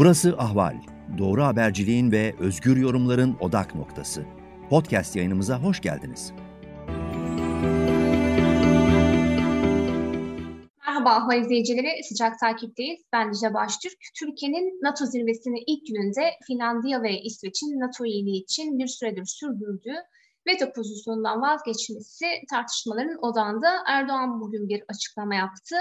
Burası Ahval. Doğru haberciliğin ve özgür yorumların odak noktası. Podcast yayınımıza hoş geldiniz. Merhaba Ahval izleyicileri, sıcak takipteyiz. Ben Dicle Baştürk. Türkiye'nin NATO zirvesinin ilk gününde Finlandiya ve İsveç'in NATO üyeliği için bir süredir sürdürdüğü veto pozisyonundan vazgeçmesi tartışmaların odağında Erdoğan bugün bir açıklama yaptı.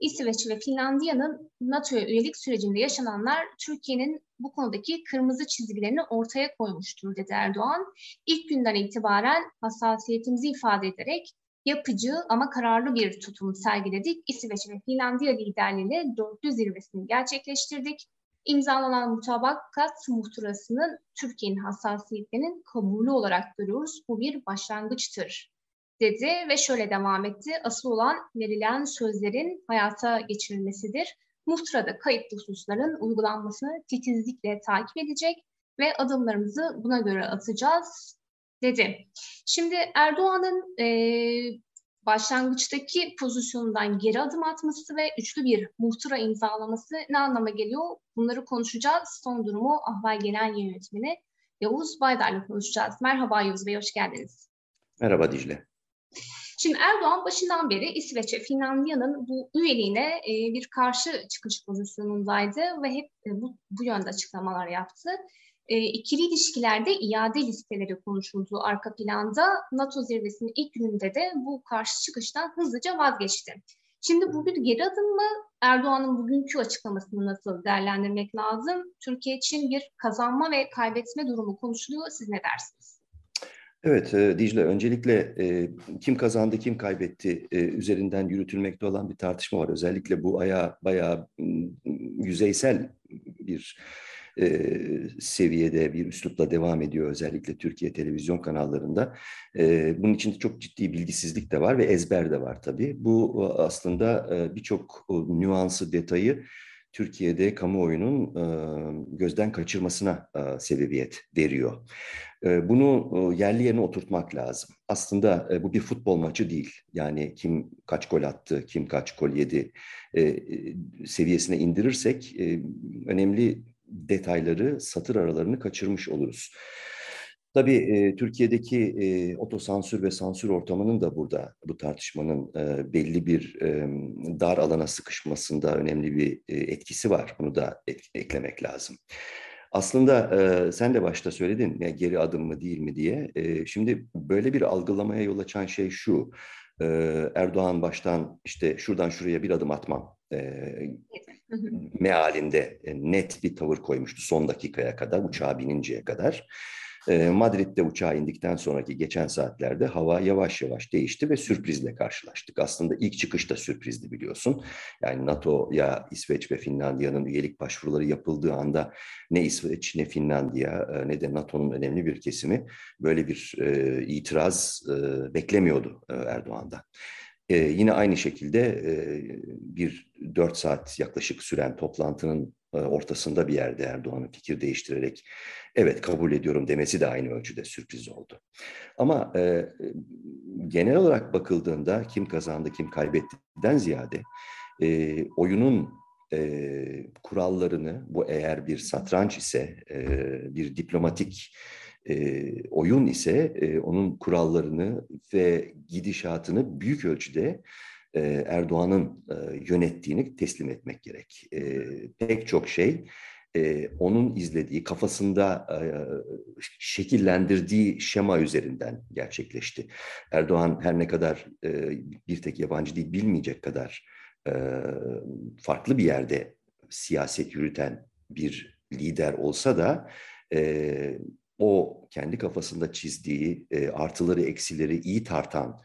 İsveç ve Finlandiya'nın NATO'ya üyelik sürecinde yaşananlar Türkiye'nin bu konudaki kırmızı çizgilerini ortaya koymuştur dedi Erdoğan. İlk günden itibaren hassasiyetimizi ifade ederek yapıcı ama kararlı bir tutum sergiledik. İsveç ve Finlandiya liderliğiyle dörtlü zirvesini gerçekleştirdik. İmzalanan mutabakat muhtırasının Türkiye'nin hassasiyetlerinin kabulü olarak görüyoruz. Bu bir başlangıçtır dedi ve şöyle devam etti. Asıl olan verilen sözlerin hayata geçirilmesidir. Muhtırada kayıtlı hususların uygulanmasını titizlikle takip edecek ve adımlarımızı buna göre atacağız dedi. Şimdi Erdoğan'ın e, başlangıçtaki pozisyonundan geri adım atması ve üçlü bir muhtıra imzalaması ne anlama geliyor? Bunları konuşacağız. Son durumu Ahval Genel Yönetmeni Yavuz Baydar'la konuşacağız. Merhaba Yavuz Bey, hoş geldiniz. Merhaba Dicle. Şimdi Erdoğan başından beri İsveç ve Finlandiya'nın bu üyeliğine e, bir karşı çıkış pozisyonundaydı ve hep e, bu, bu yönde açıklamalar yaptı. E, ikili ilişkilerde iade listeleri konuşulduğu arka planda NATO zirvesinin ilk gününde de bu karşı çıkıştan hızlıca vazgeçti. Şimdi bu bir geri adım mı? Erdoğan'ın bugünkü açıklamasını nasıl değerlendirmek lazım? Türkiye için bir kazanma ve kaybetme durumu konuşuluyor. Siz ne dersiniz? Evet e, Dicle, öncelikle e, kim kazandı, kim kaybetti e, üzerinden yürütülmekte olan bir tartışma var. Özellikle bu aya bayağı yüzeysel bir e, seviyede bir üslupla devam ediyor özellikle Türkiye televizyon kanallarında. Bunun içinde çok ciddi bilgisizlik de var ve ezber de var tabii. Bu aslında birçok nüansı, detayı Türkiye'de kamuoyunun gözden kaçırmasına sebebiyet veriyor. Bunu yerli yerine oturtmak lazım. Aslında bu bir futbol maçı değil. Yani kim kaç gol attı, kim kaç gol yedi seviyesine indirirsek önemli detayları, satır aralarını kaçırmış oluruz. Tabii e, Türkiye'deki e, otosansür ve sansür ortamının da burada bu tartışmanın e, belli bir e, dar alana sıkışmasında önemli bir e, etkisi var. Bunu da et, eklemek lazım. Aslında e, sen de başta söyledin ya geri adım mı değil mi diye. E, şimdi böyle bir algılamaya yol açan şey şu. E, Erdoğan baştan işte şuradan şuraya bir adım atmam e, mealinde e, net bir tavır koymuştu son dakikaya kadar uçağa bininceye kadar. Ee, Madrid'de uçağa indikten sonraki geçen saatlerde hava yavaş yavaş değişti ve sürprizle karşılaştık. Aslında ilk çıkış da sürprizdi biliyorsun. Yani NATO'ya İsveç ve Finlandiya'nın üyelik başvuruları yapıldığı anda ne İsveç ne Finlandiya e, ne de NATO'nun önemli bir kesimi böyle bir e, itiraz e, beklemiyordu e, Erdoğan'dan. Ee, yine aynı şekilde e, bir dört saat yaklaşık süren toplantının e, ortasında bir yerde Erdoğan'ın fikir değiştirerek evet kabul ediyorum demesi de aynı ölçüde sürpriz oldu. Ama e, genel olarak bakıldığında kim kazandı kim kaybettiğinden ziyade e, oyunun e, kurallarını bu eğer bir satranç ise e, bir diplomatik e, oyun ise e, onun kurallarını ve gidişatını büyük ölçüde e, Erdoğan'ın e, yönettiğini teslim etmek gerek. E, pek çok şey onun izlediği, kafasında şekillendirdiği şema üzerinden gerçekleşti. Erdoğan her ne kadar bir tek yabancı değil bilmeyecek kadar farklı bir yerde siyaset yürüten bir lider olsa da o kendi kafasında çizdiği artıları eksileri iyi tartan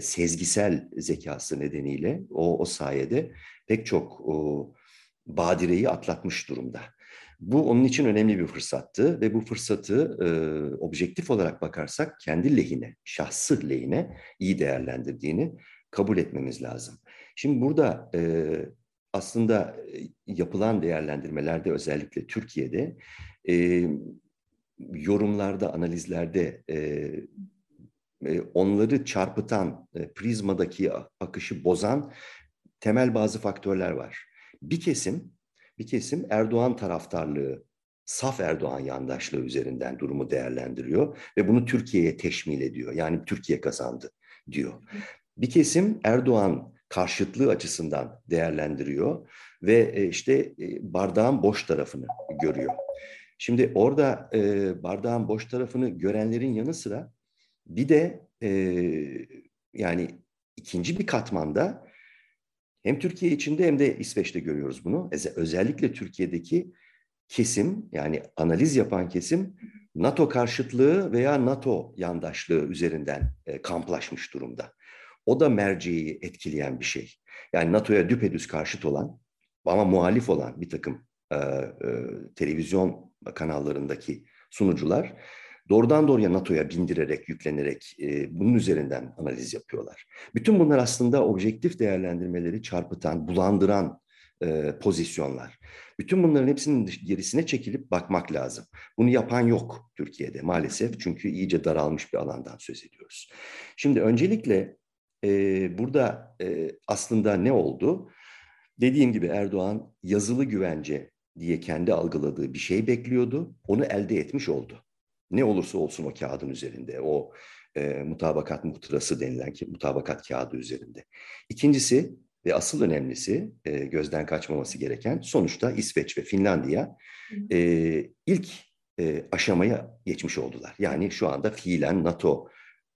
sezgisel zekası nedeniyle o, o sayede pek çok o, badireyi atlatmış durumda. Bu onun için önemli bir fırsattı ve bu fırsatı e, objektif olarak bakarsak kendi lehine, şahsı lehine iyi değerlendirdiğini kabul etmemiz lazım. Şimdi burada e, aslında yapılan değerlendirmelerde özellikle Türkiye'de e, yorumlarda, analizlerde e, e, onları çarpıtan, e, prizmadaki akışı bozan temel bazı faktörler var. Bir kesim Bir kesim Erdoğan taraftarlığı, saf Erdoğan yandaşlığı üzerinden durumu değerlendiriyor ve bunu Türkiye'ye teşmil ediyor. Yani Türkiye kazandı diyor. Bir kesim Erdoğan karşıtlığı açısından değerlendiriyor ve e, işte e, bardağın boş tarafını görüyor. Şimdi orada bardağın boş tarafını görenlerin yanı sıra bir de yani ikinci bir katmanda hem Türkiye içinde hem de İsveç'te görüyoruz bunu. Özellikle Türkiye'deki kesim yani analiz yapan kesim NATO karşıtlığı veya NATO yandaşlığı üzerinden kamplaşmış durumda. O da merceği etkileyen bir şey. Yani NATO'ya düpedüz karşıt olan ama muhalif olan bir takım e, e, televizyon kanallarındaki sunucular doğrudan doğruya NATO'ya bindirerek, yüklenerek e, bunun üzerinden analiz yapıyorlar. Bütün bunlar aslında objektif değerlendirmeleri çarpıtan, bulandıran e, pozisyonlar. Bütün bunların hepsinin gerisine çekilip bakmak lazım. Bunu yapan yok Türkiye'de maalesef çünkü iyice daralmış bir alandan söz ediyoruz. Şimdi öncelikle e, burada e, aslında ne oldu? Dediğim gibi Erdoğan yazılı güvence diye kendi algıladığı bir şey bekliyordu. Onu elde etmiş oldu. Ne olursa olsun o kağıdın üzerinde, o e, mutabakat muhtırası denilen ki mutabakat kağıdı üzerinde. İkincisi ve asıl önemlisi e, gözden kaçmaması gereken sonuçta İsveç ve Finlandiya e, ilk e, aşamaya geçmiş oldular. Yani şu anda fiilen NATO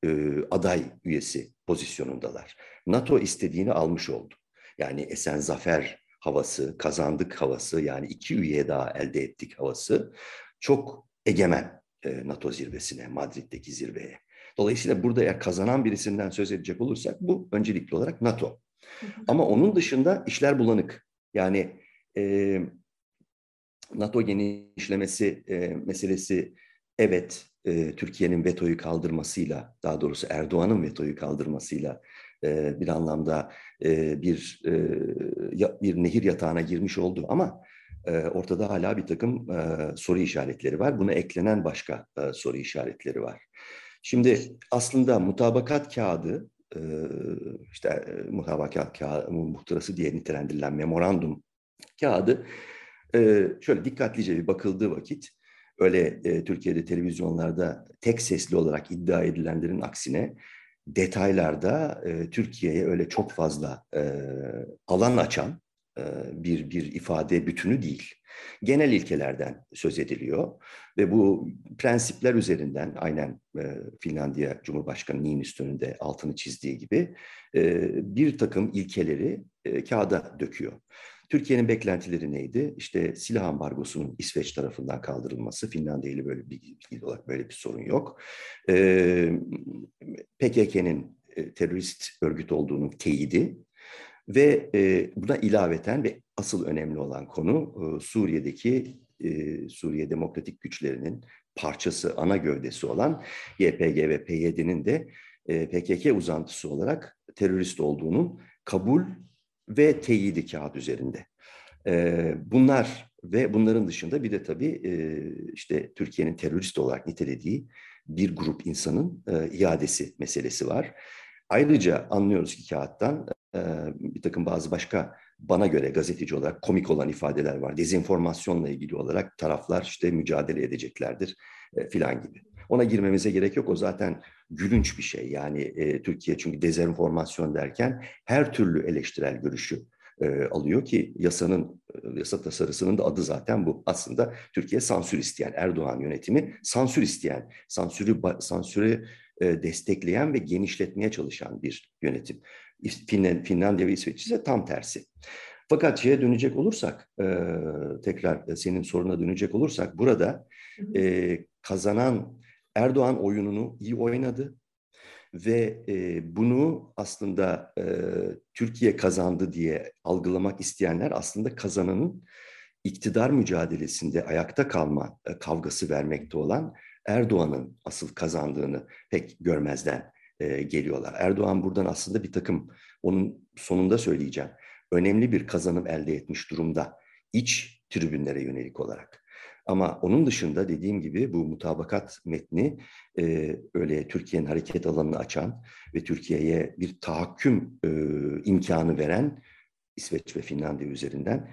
e, aday üyesi pozisyonundalar. NATO istediğini almış oldu. Yani esen zafer havası, kazandık havası yani iki üye daha elde ettik havası çok egemen e, NATO zirvesine, Madrid'deki zirveye. Dolayısıyla burada eğer kazanan birisinden söz edecek olursak bu öncelikli olarak NATO. Ama onun dışında işler bulanık. Yani e, NATO genişlemesi e, meselesi evet e, Türkiye'nin vetoyu kaldırmasıyla, daha doğrusu Erdoğan'ın vetoyu kaldırmasıyla e, bir anlamda e, bir e, bir nehir yatağına girmiş oldu ama ortada hala bir takım soru işaretleri var. Buna eklenen başka soru işaretleri var. Şimdi aslında mutabakat kağıdı, işte mutabakat kağıdı, muhtırası diye nitelendirilen memorandum kağıdı, şöyle dikkatlice bir bakıldığı vakit öyle Türkiye'de televizyonlarda tek sesli olarak iddia edilenlerin aksine detaylarda Türkiye'ye öyle çok fazla alan açan bir bir ifade bütünü değil. Genel ilkelerden söz ediliyor ve bu prensipler üzerinden aynen e, Finlandiya Cumhurbaşkanı Niinistö'nün de altını çizdiği gibi e, bir takım ilkeleri e, kağıda döküyor. Türkiye'nin beklentileri neydi? İşte silah ambargosunun İsveç tarafından kaldırılması. Finlandiya ile böyle bir bilgi olarak böyle bir sorun yok. Ee, PKK'nin e, terörist örgüt olduğunun teyidi ve e, buna ilaveten ve asıl önemli olan konu e, Suriye'deki e, Suriye Demokratik Güçlerinin parçası, ana gövdesi olan YPG ve PYD'nin de e, PKK uzantısı olarak terörist olduğunun kabul ve teyidi kağıt üzerinde. E, bunlar ve bunların dışında bir de tabii e, işte Türkiye'nin terörist olarak nitelediği bir grup insanın e, iadesi meselesi var. Ayrıca anlıyoruz ki kağıttan bir takım bazı başka bana göre gazeteci olarak komik olan ifadeler var. Dezenformasyonla ilgili olarak taraflar işte mücadele edeceklerdir filan gibi. Ona girmemize gerek yok. O zaten gülünç bir şey. Yani e, Türkiye çünkü dezenformasyon derken her türlü eleştirel görüşü e, alıyor ki yasanın yasa tasarısının da adı zaten bu. Aslında Türkiye sansür isteyen Erdoğan yönetimi sansür isteyen, sansürü sansürü e, destekleyen ve genişletmeye çalışan bir yönetim. Finland, Finlandiya ve İsveç ise tam tersi. Fakat şeye dönecek olursak, e, tekrar senin soruna dönecek olursak, burada e, kazanan Erdoğan oyununu iyi oynadı ve e, bunu aslında e, Türkiye kazandı diye algılamak isteyenler aslında kazananın iktidar mücadelesinde ayakta kalma e, kavgası vermekte olan Erdoğan'ın asıl kazandığını pek görmezden e, geliyorlar. Erdoğan buradan aslında bir takım onun sonunda söyleyeceğim önemli bir kazanım elde etmiş durumda iç tribünlere yönelik olarak. Ama onun dışında dediğim gibi bu mutabakat metni e, öyle Türkiye'nin hareket alanını açan ve Türkiye'ye bir tahakküm e, imkanı veren İsveç ve Finlandiya üzerinden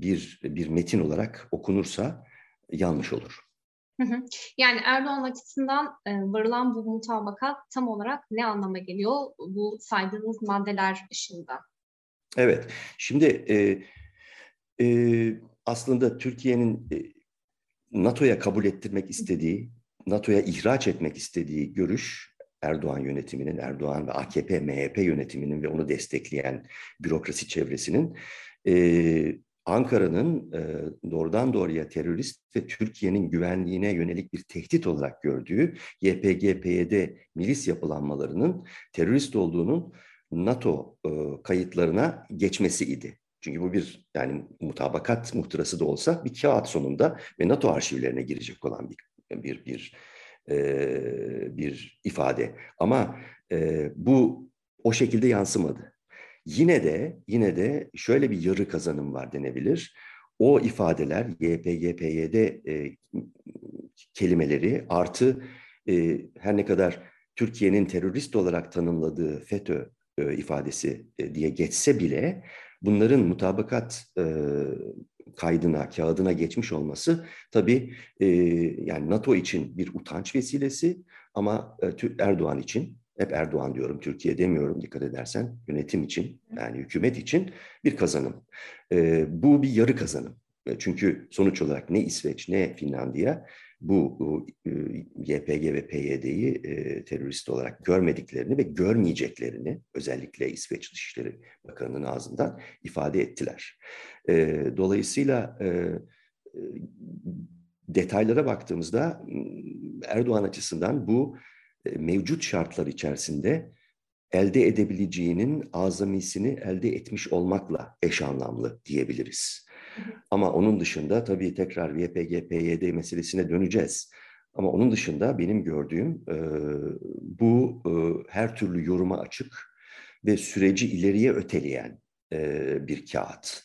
bir bir metin olarak okunursa yanlış olur. Yani Erdoğan açısından varılan bu mutabakat tam olarak ne anlama geliyor? Bu saydığınız maddeler dışında? Evet, şimdi e, e, aslında Türkiye'nin e, NATO'ya kabul ettirmek istediği, NATO'ya ihraç etmek istediği görüş Erdoğan yönetiminin, Erdoğan ve AKP, MHP yönetiminin ve onu destekleyen bürokrasi çevresinin e, Ankara'nın e, doğrudan doğruya terörist ve Türkiye'nin güvenliğine yönelik bir tehdit olarak gördüğü YPG-PYD milis yapılanmalarının terörist olduğunun NATO e, kayıtlarına geçmesi idi. Çünkü bu bir yani mutabakat muhtırası da olsa bir kağıt sonunda ve NATO arşivlerine girecek olan bir bir bir e, bir ifade. Ama e, bu o şekilde yansımadı. Yine de yine de şöyle bir yarı kazanım var denebilir. O ifadeler PYD e, kelimeleri artı e, her ne kadar Türkiye'nin terörist olarak tanımladığı FETÖ e, ifadesi e, diye geçse bile bunların mutabakat e, kaydına, kağıdına geçmiş olması tabii e, yani NATO için bir utanç vesilesi ama e, Erdoğan için, hep Erdoğan diyorum, Türkiye demiyorum dikkat edersen, yönetim için yani hükümet için bir kazanım. E, bu bir yarı kazanım. E, çünkü sonuç olarak ne İsveç ne Finlandiya bu e, YPG ve PYD'yi e, terörist olarak görmediklerini ve görmeyeceklerini özellikle İsveç Dışişleri Bakanı'nın ağzından ifade ettiler. E, dolayısıyla detaylara baktığımızda Erdoğan açısından bu mevcut şartlar içerisinde elde edebileceğinin azamisini elde etmiş olmakla eş anlamlı diyebiliriz. Ama onun dışında tabii tekrar YPG, PYD meselesine döneceğiz. Ama onun dışında benim gördüğüm e, bu e, her türlü yoruma açık ve süreci ileriye öteleyen e, bir kağıt.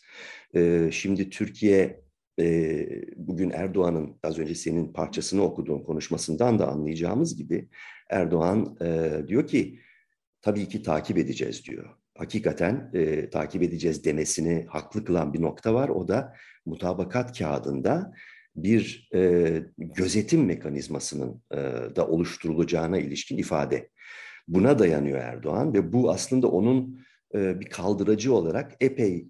E, şimdi Türkiye e, bugün Erdoğan'ın az önce senin parçasını okuduğun konuşmasından da anlayacağımız gibi Erdoğan e, diyor ki tabii ki takip edeceğiz diyor hakikaten e, takip edeceğiz demesini haklı kılan bir nokta var. O da mutabakat kağıdında bir e, gözetim mekanizmasının e, da oluşturulacağına ilişkin ifade. Buna dayanıyor Erdoğan ve bu aslında onun e, bir kaldıracı olarak epey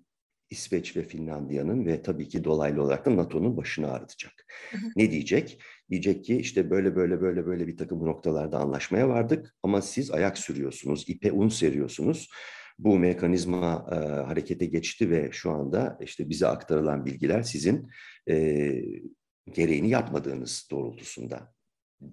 İsveç ve Finlandiya'nın ve tabii ki dolaylı olarak da NATO'nun başını ağrıtacak. Ne diyecek? Diyecek ki işte böyle böyle böyle böyle bir takım noktalarda anlaşmaya vardık ama siz ayak sürüyorsunuz, ipe un seriyorsunuz bu mekanizma e, harekete geçti ve şu anda işte bize aktarılan bilgiler sizin e, gereğini yapmadığınız doğrultusunda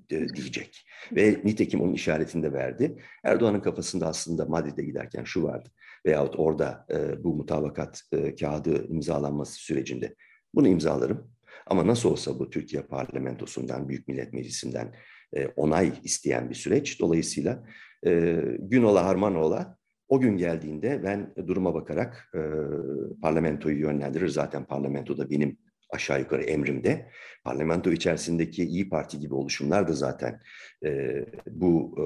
diyecek. Ve nitekim onun işaretini de verdi. Erdoğan'ın kafasında aslında Madrid'e giderken şu vardı veyahut orada e, bu mutabakat e, kağıdı imzalanması sürecinde bunu imzalarım. Ama nasıl olsa bu Türkiye parlamentosundan, Büyük Millet Meclisi'nden e, onay isteyen bir süreç. Dolayısıyla e, gün ola harman ola o gün geldiğinde ben duruma bakarak e, parlamentoyu yönlendirir. Zaten parlamentoda benim aşağı yukarı emrimde. Parlamento içerisindeki İyi Parti gibi oluşumlar da zaten e, bu e,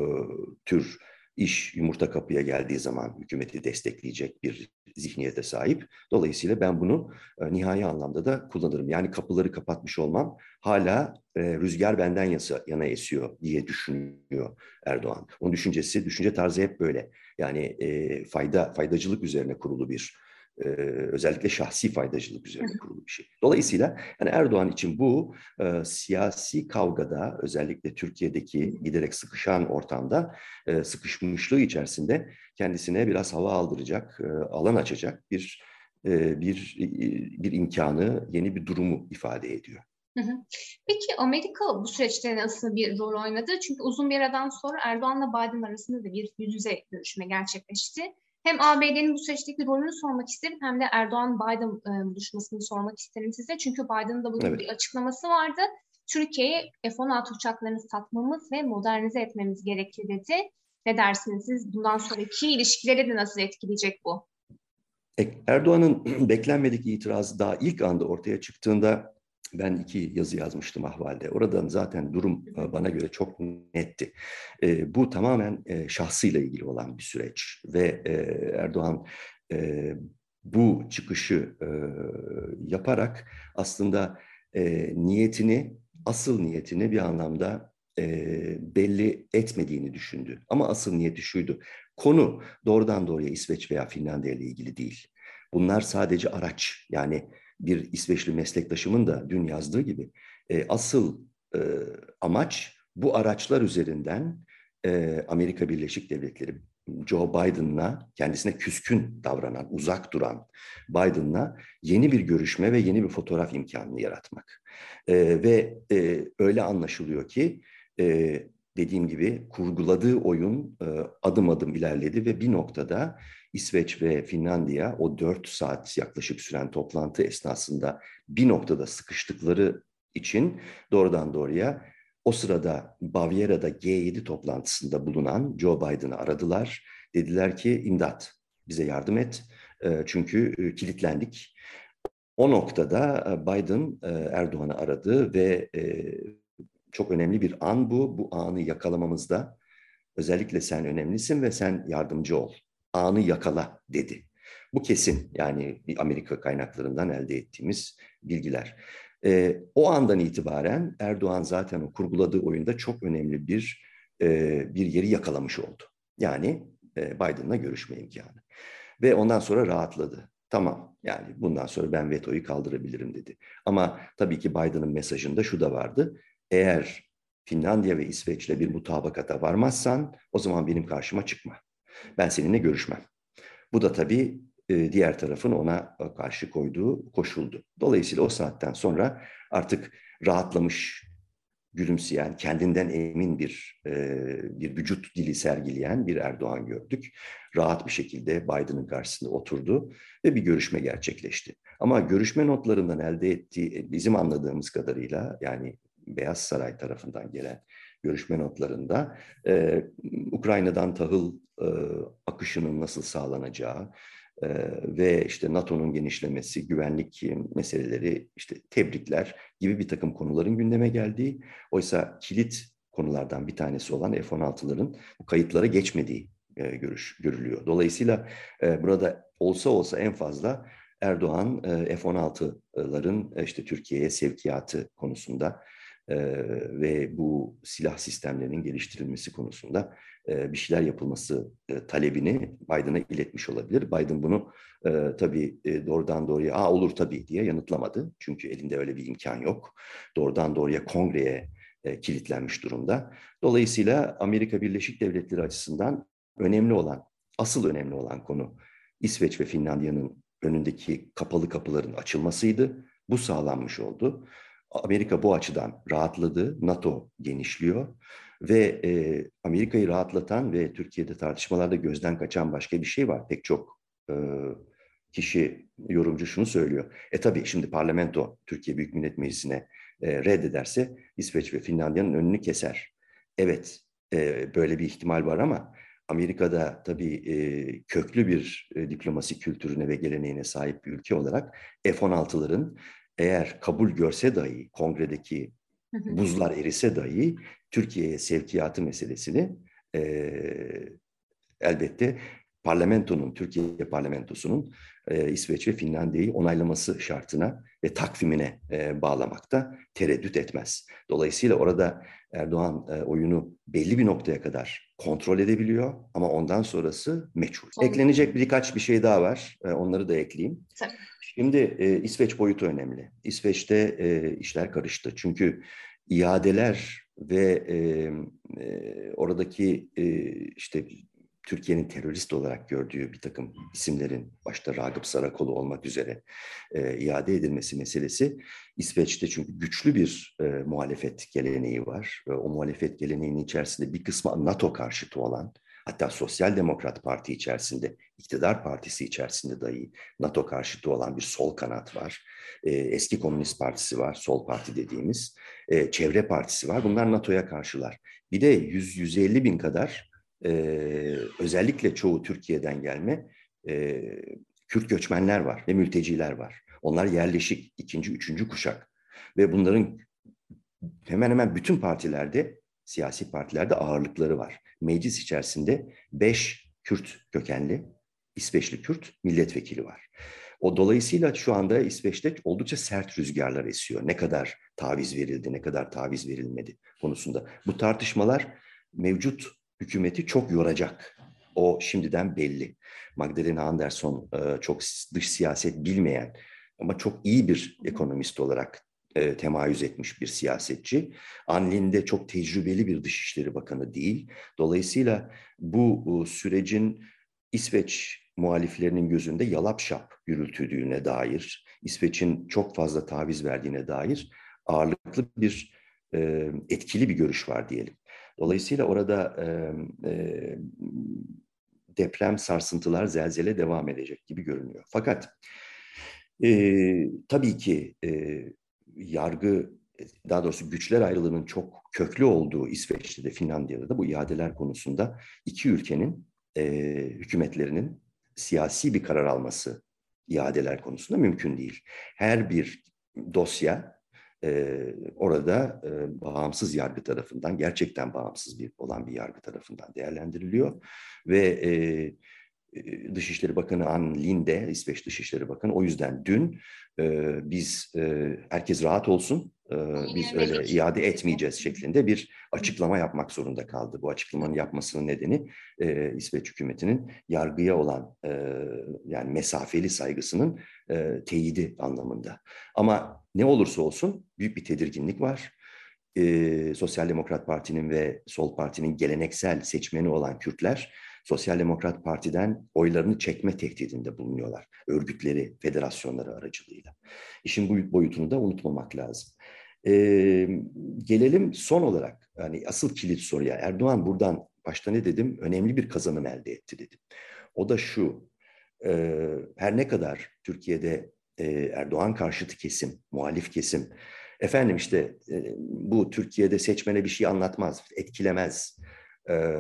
tür iş yumurta kapıya geldiği zaman hükümeti destekleyecek bir zihniyete sahip. Dolayısıyla ben bunu e, nihai anlamda da kullanırım. Yani kapıları kapatmış olmam hala e, rüzgar benden yasa, yana esiyor diye düşünüyor Erdoğan. Onun düşüncesi, düşünce tarzı hep böyle. Yani e, fayda faydacılık üzerine kurulu bir e, özellikle şahsi faydacılık üzerine kurulu bir şey. Dolayısıyla yani Erdoğan için bu e, siyasi kavgada özellikle Türkiye'deki giderek sıkışan ortamda e, sıkışmışlığı içerisinde kendisine biraz hava aldıracak, e, alan açacak bir e, bir bir imkanı, yeni bir durumu ifade ediyor. Peki Amerika bu süreçte nasıl bir rol oynadı? Çünkü uzun bir aradan sonra Erdoğan'la Biden arasında da bir yüz yüze görüşme gerçekleşti. Hem ABD'nin bu süreçteki rolünü sormak isterim hem de Erdoğan-Biden e, buluşmasını sormak isterim size. Çünkü Biden'ın da bugün evet. bir açıklaması vardı. Türkiye'ye F-16 uçaklarını satmamız ve modernize etmemiz gerekir dedi. Ne dersiniz siz? Bundan sonraki ilişkileri de nasıl etkileyecek bu? E, Erdoğan'ın beklenmedik itirazı daha ilk anda ortaya çıktığında ben iki yazı yazmıştım ahvalde. Oradan zaten durum e, bana göre çok netti. E, bu tamamen e, şahsıyla ilgili olan bir süreç ve e, Erdoğan e, bu çıkışı e, yaparak aslında e, niyetini, asıl niyetini bir anlamda e, belli etmediğini düşündü. Ama asıl niyeti şuydu. Konu doğrudan doğruya İsveç veya Finlandiya ile ilgili değil. Bunlar sadece araç. Yani bir İsveçli meslektaşımın da dün yazdığı gibi e, asıl e, amaç bu araçlar üzerinden e, Amerika Birleşik Devletleri Joe Biden'la kendisine küskün davranan, uzak duran Biden'la yeni bir görüşme ve yeni bir fotoğraf imkanını yaratmak. E, ve e, öyle anlaşılıyor ki e, dediğim gibi kurguladığı oyun e, adım adım ilerledi ve bir noktada İsveç ve Finlandiya o dört saat yaklaşık süren toplantı esnasında bir noktada sıkıştıkları için doğrudan doğruya o sırada Bavyera'da G7 toplantısında bulunan Joe Biden'ı aradılar. Dediler ki imdat bize yardım et çünkü kilitlendik. O noktada Biden Erdoğan'ı aradı ve çok önemli bir an bu. Bu anı yakalamamızda özellikle sen önemlisin ve sen yardımcı ol. Anı yakala dedi. Bu kesin yani Amerika kaynaklarından elde ettiğimiz bilgiler. E, o andan itibaren Erdoğan zaten o kurguladığı oyunda çok önemli bir e, bir yeri yakalamış oldu. Yani e, Biden'la görüşme imkanı. Ve ondan sonra rahatladı. Tamam yani bundan sonra ben vetoyu kaldırabilirim dedi. Ama tabii ki Biden'ın mesajında şu da vardı. Eğer Finlandiya ve İsveç'le bir mutabakata varmazsan o zaman benim karşıma çıkma. Ben seninle görüşmem. Bu da tabii e, diğer tarafın ona karşı koyduğu koşuldu. Dolayısıyla o saatten sonra artık rahatlamış, gülümseyen, kendinden emin bir e, bir vücut dili sergileyen bir Erdoğan gördük. Rahat bir şekilde Biden'ın karşısında oturdu ve bir görüşme gerçekleşti. Ama görüşme notlarından elde ettiği bizim anladığımız kadarıyla yani Beyaz Saray tarafından gelen görüşme notlarında e, Ukrayna'dan tahıl e, akışının nasıl sağlanacağı, ve işte NATO'nun genişlemesi, güvenlik meseleleri, işte tebrikler gibi bir takım konuların gündeme geldiği, oysa kilit konulardan bir tanesi olan F-16'ların kayıtlara geçmediği görüş görülüyor. Dolayısıyla burada olsa olsa en fazla Erdoğan F-16'ların işte Türkiye'ye sevkiyatı konusunda ve bu silah sistemlerinin geliştirilmesi konusunda bir şeyler yapılması talebini Biden'a iletmiş olabilir. Biden bunu tabii doğrudan doğruya Aa, olur tabii diye yanıtlamadı. Çünkü elinde öyle bir imkan yok. Doğrudan doğruya kongreye kilitlenmiş durumda. Dolayısıyla Amerika Birleşik Devletleri açısından önemli olan, asıl önemli olan konu İsveç ve Finlandiya'nın önündeki kapalı kapıların açılmasıydı. Bu sağlanmış oldu. Amerika bu açıdan rahatladı, NATO genişliyor ve e, Amerika'yı rahatlatan ve Türkiye'de tartışmalarda gözden kaçan başka bir şey var. Pek çok e, kişi, yorumcu şunu söylüyor. E tabii şimdi parlamento Türkiye Büyük Millet Meclisi'ne e, reddederse İsveç ve Finlandiya'nın önünü keser. Evet, e, böyle bir ihtimal var ama Amerika'da tabii e, köklü bir e, diplomasi kültürüne ve geleneğine sahip bir ülke olarak F-16'ların eğer kabul görse dahi kongredeki buzlar erise dahi Türkiye'ye sevkiyatı meselesini e, elbette parlamentonun, Türkiye parlamentosunun e, İsveç ve Finlandiya'yı onaylaması şartına ve takvimine e, bağlamakta tereddüt etmez. Dolayısıyla orada Erdoğan e, oyunu belli bir noktaya kadar kontrol edebiliyor ama ondan sonrası meçhul. Eklenecek birkaç bir şey daha var. E, onları da ekleyeyim. Tabii. Şimdi e, İsveç boyutu önemli. İsveç'te e, işler karıştı. Çünkü iadeler ve e, e, oradaki e, işte Türkiye'nin terörist olarak gördüğü bir takım isimlerin başta Ragıp Sarakolu olmak üzere e, iade edilmesi meselesi İsveç'te çünkü güçlü bir e, muhalefet geleneği var. E, o muhalefet geleneğinin içerisinde bir kısmı NATO karşıtı olan hatta Sosyal Demokrat Parti içerisinde, iktidar partisi içerisinde dahi NATO karşıtı olan bir sol kanat var. E, eski Komünist Partisi var, Sol Parti dediğimiz. E, Çevre Partisi var. Bunlar NATO'ya karşılar. Bir de 100-150 bin kadar e, özellikle çoğu Türkiye'den gelme e, Kürt göçmenler var ve mülteciler var. Onlar yerleşik, ikinci, üçüncü kuşak. Ve bunların hemen hemen bütün partilerde, siyasi partilerde ağırlıkları var. Meclis içerisinde beş Kürt kökenli İsveçli Kürt milletvekili var. O dolayısıyla şu anda İsveç'te oldukça sert rüzgarlar esiyor. Ne kadar taviz verildi, ne kadar taviz verilmedi konusunda. Bu tartışmalar mevcut hükümeti çok yoracak. O şimdiden belli. Magdalena Anderson e, çok dış siyaset bilmeyen ama çok iyi bir ekonomist olarak e, temayüz etmiş bir siyasetçi. Anlin de çok tecrübeli bir Dışişleri Bakanı değil. Dolayısıyla bu sürecin İsveç muhaliflerinin gözünde yalap şap yürütüldüğüne dair, İsveç'in çok fazla taviz verdiğine dair ağırlıklı bir e, etkili bir görüş var diyelim. Dolayısıyla orada e, e, deprem, sarsıntılar, zelzele devam edecek gibi görünüyor. Fakat e, tabii ki e, yargı, daha doğrusu güçler ayrılığının çok köklü olduğu İsveç'te de Finlandiya'da da bu iadeler konusunda iki ülkenin e, hükümetlerinin siyasi bir karar alması iadeler konusunda mümkün değil. Her bir dosya e, orada e, bağımsız yargı tarafından, gerçekten bağımsız bir olan bir yargı tarafından değerlendiriliyor ve e, Dışişleri Bakanı Ann Linde, İsveç Dışişleri Bakanı o yüzden dün e, biz e, herkes rahat olsun, e, biz öyle iade etmeyeceğiz şeklinde bir açıklama yapmak zorunda kaldı. Bu açıklamanın yapmasının nedeni e, İsveç hükümetinin yargıya olan e, yani mesafeli saygısının e, teyidi anlamında. Ama ne olursa olsun büyük bir tedirginlik var. E, Sosyal Demokrat Parti'nin ve Sol Parti'nin geleneksel seçmeni olan Kürtler Sosyal Demokrat Parti'den oylarını çekme tehdidinde bulunuyorlar. Örgütleri, federasyonları aracılığıyla. İşin bu boyutunu da unutmamak lazım. Ee, gelelim son olarak yani asıl kilit soruya. Erdoğan buradan başta ne dedim? Önemli bir kazanım elde etti dedim. O da şu. E, her ne kadar Türkiye'de e, Erdoğan karşıtı kesim, muhalif kesim efendim işte e, bu Türkiye'de seçmene bir şey anlatmaz, etkilemez ee,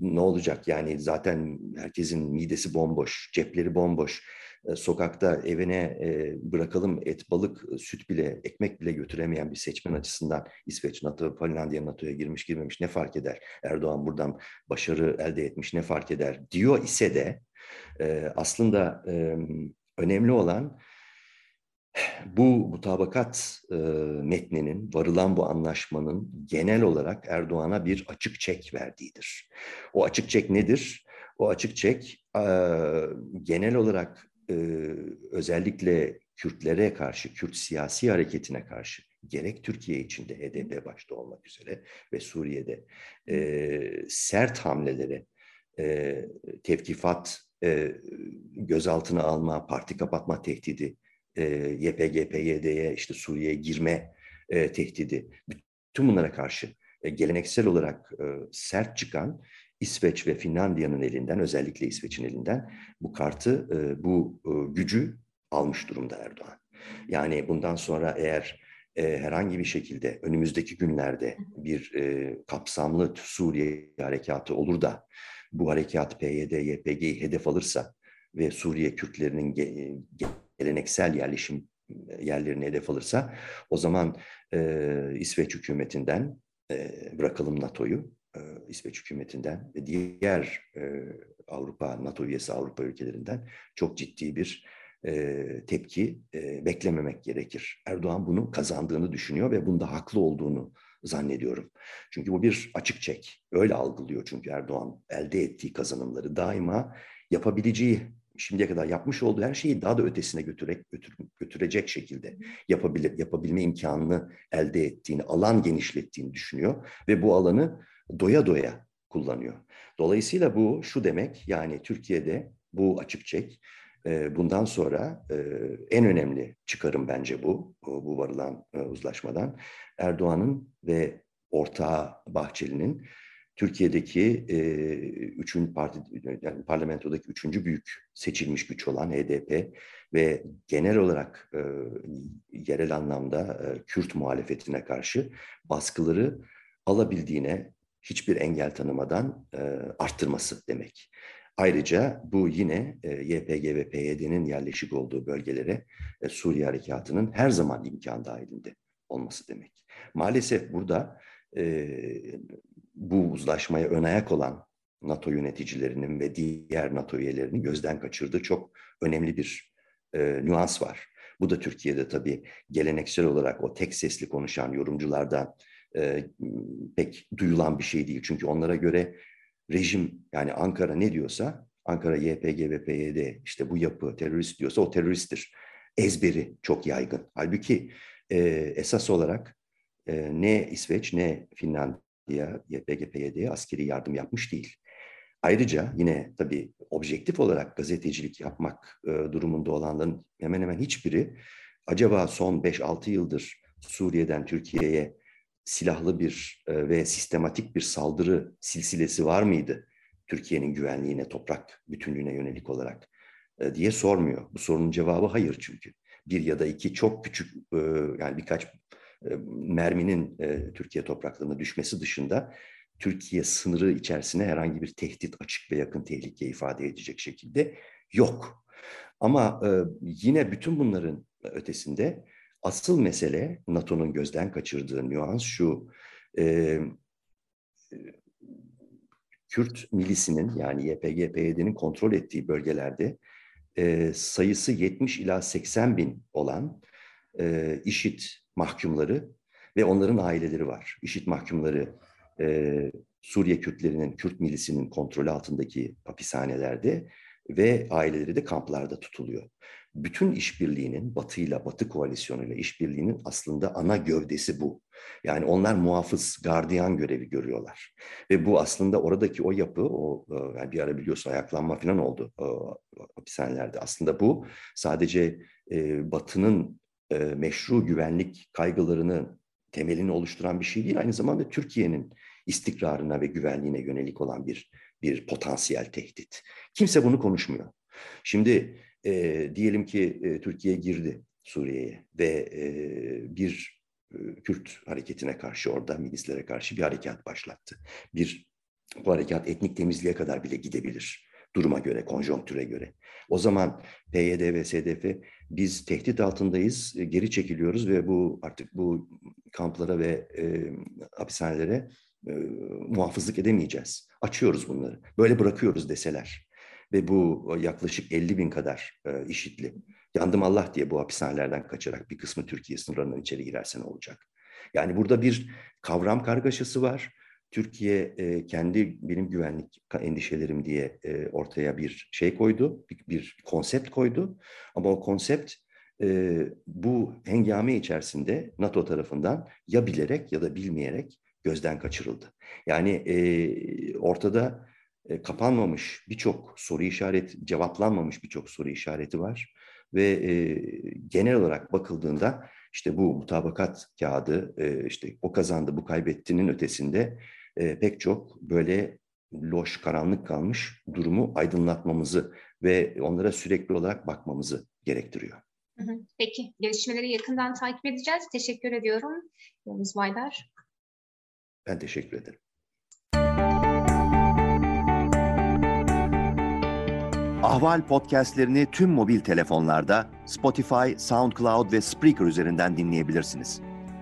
ne olacak yani zaten herkesin midesi bomboş, cepleri bomboş. Ee, sokakta evine e, bırakalım et, balık, süt bile, ekmek bile götüremeyen bir seçmen açısından İsveç, NATO, Finlandiya NATO'ya girmiş girmemiş ne fark eder? Erdoğan buradan başarı elde etmiş ne fark eder? Diyor ise de e, aslında e, önemli olan bu mutabakat e, metninin, varılan bu anlaşmanın genel olarak Erdoğan'a bir açık çek verdiğidir. O açık çek nedir? O açık çek e, genel olarak e, özellikle Kürtlere karşı, Kürt siyasi hareketine karşı gerek Türkiye içinde HDP başta olmak üzere ve Suriye'de e, sert hamlelere, e, tevkifat, e, gözaltına alma, parti kapatma tehdidi, e, YPG, PYD'ye, işte Suriye'ye girme e, tehdidi, bütün bunlara karşı e, geleneksel olarak e, sert çıkan İsveç ve Finlandiya'nın elinden, özellikle İsveç'in elinden bu kartı, e, bu e, gücü almış durumda Erdoğan. Yani bundan sonra eğer e, herhangi bir şekilde önümüzdeki günlerde bir e, kapsamlı Suriye harekatı olur da bu harekat PYD, YPG'yi hedef alırsa ve Suriye Kürtlerinin geleneksel yerleşim yerlerini hedef alırsa o zaman e, İsveç hükümetinden e, bırakalım NATO'yu e, İsveç hükümetinden ve diğer e, Avrupa NATO üyesi Avrupa ülkelerinden çok ciddi bir e, tepki e, beklememek gerekir. Erdoğan bunu kazandığını düşünüyor ve bunda haklı olduğunu zannediyorum. Çünkü bu bir açık çek. Öyle algılıyor çünkü Erdoğan elde ettiği kazanımları daima yapabileceği şimdiye kadar yapmış olduğu her şeyi daha da ötesine götürerek götür, götürecek şekilde yapabilir, yapabilme imkanını elde ettiğini, alan genişlettiğini düşünüyor ve bu alanı doya doya kullanıyor. Dolayısıyla bu şu demek yani Türkiye'de bu açık çek e, bundan sonra e, en önemli çıkarım bence bu, bu varılan e, uzlaşmadan. Erdoğan'ın ve ortağı Bahçeli'nin Türkiye'deki e, üçüncü parti, yani parlamentodaki üçüncü büyük seçilmiş güç olan HDP ve genel olarak e, yerel anlamda e, Kürt muhalefetine karşı baskıları alabildiğine hiçbir engel tanımadan e, arttırması demek. Ayrıca bu yine e, YPG ve PYD'nin yerleşik olduğu bölgelere e, Suriye Harekatı'nın her zaman imkan dahilinde olması demek. Maalesef burada e, bu uzlaşmaya ön ayak olan NATO yöneticilerinin ve diğer NATO üyelerinin gözden kaçırdığı çok önemli bir e, nüans var. Bu da Türkiye'de tabii geleneksel olarak o tek sesli konuşan yorumculardan e, pek duyulan bir şey değil. Çünkü onlara göre rejim yani Ankara ne diyorsa Ankara YPG ve PYD işte bu yapı terörist diyorsa o teröristtir. Ezberi çok yaygın. Halbuki e, esas olarak e, ne İsveç ne Finlandiya YPG PYD'ye askeri yardım yapmış değil. Ayrıca yine tabii objektif olarak gazetecilik yapmak e, durumunda olanların hemen hemen hiçbiri acaba son 5-6 yıldır Suriye'den Türkiye'ye silahlı bir e, ve sistematik bir saldırı silsilesi var mıydı? Türkiye'nin güvenliğine, toprak bütünlüğüne yönelik olarak e, diye sormuyor. Bu sorunun cevabı hayır çünkü. Bir ya da iki çok küçük e, yani birkaç merminin Türkiye topraklarına düşmesi dışında Türkiye sınırı içerisine herhangi bir tehdit, açık ve yakın tehlike ifade edecek şekilde yok. Ama yine bütün bunların ötesinde asıl mesele NATO'nun gözden kaçırdığı nüans şu. Kürt milisinin yani YPG, PYD'nin kontrol ettiği bölgelerde sayısı 70 ila 80 bin olan e, IŞİD mahkumları ve onların aileleri var. IŞİD mahkumları e, Suriye Kürtlerinin, Kürt milisinin kontrolü altındaki hapishanelerde ve aileleri de kamplarda tutuluyor. Bütün işbirliğinin, Batı ile Batı koalisyonuyla işbirliğinin aslında ana gövdesi bu. Yani onlar muhafız, gardiyan görevi görüyorlar. Ve bu aslında oradaki o yapı, o e, yani bir ara biliyorsun ayaklanma falan oldu o, hapishanelerde. Aslında bu sadece e, Batı'nın e, meşru güvenlik kaygılarını temelini oluşturan bir şey değil. Aynı zamanda Türkiye'nin istikrarına ve güvenliğine yönelik olan bir bir potansiyel tehdit. Kimse bunu konuşmuyor. Şimdi e, diyelim ki e, Türkiye girdi Suriye'ye ve e, bir e, Kürt hareketine karşı orada milislere karşı bir harekat başlattı. Bir bu harekat etnik temizliğe kadar bile gidebilir duruma göre, konjonktüre göre. O zaman PYD ve SDF biz tehdit altındayız, e, geri çekiliyoruz ve bu artık bu kamplara ve e, hapishanelere e, muhafızlık edemeyeceğiz. Açıyoruz bunları. Böyle bırakıyoruz deseler. Ve bu yaklaşık 50 bin kadar e, işitli. Yandım Allah diye bu hapishanelerden kaçarak bir kısmı Türkiye sınırlarından içeri girerse ne olacak? Yani burada bir kavram kargaşası var. Türkiye e, kendi benim güvenlik endişelerim diye e, ortaya bir şey koydu, bir, bir konsept koydu. Ama o konsept e, bu hengame içerisinde NATO tarafından ya bilerek ya da bilmeyerek gözden kaçırıldı. Yani e, ortada e, kapanmamış birçok soru işaret, cevaplanmamış birçok soru işareti var ve e, genel olarak bakıldığında işte bu mutabakat kağıdı, e, işte o kazandı, bu kaybettiğinin ötesinde e, pek çok böyle loş, karanlık kalmış durumu aydınlatmamızı ve onlara sürekli olarak bakmamızı gerektiriyor. Peki, gelişmeleri yakından takip edeceğiz. Teşekkür ediyorum Yavuz Baydar. Ben teşekkür ederim. Ahval podcastlerini tüm mobil telefonlarda Spotify, SoundCloud ve Spreaker üzerinden dinleyebilirsiniz.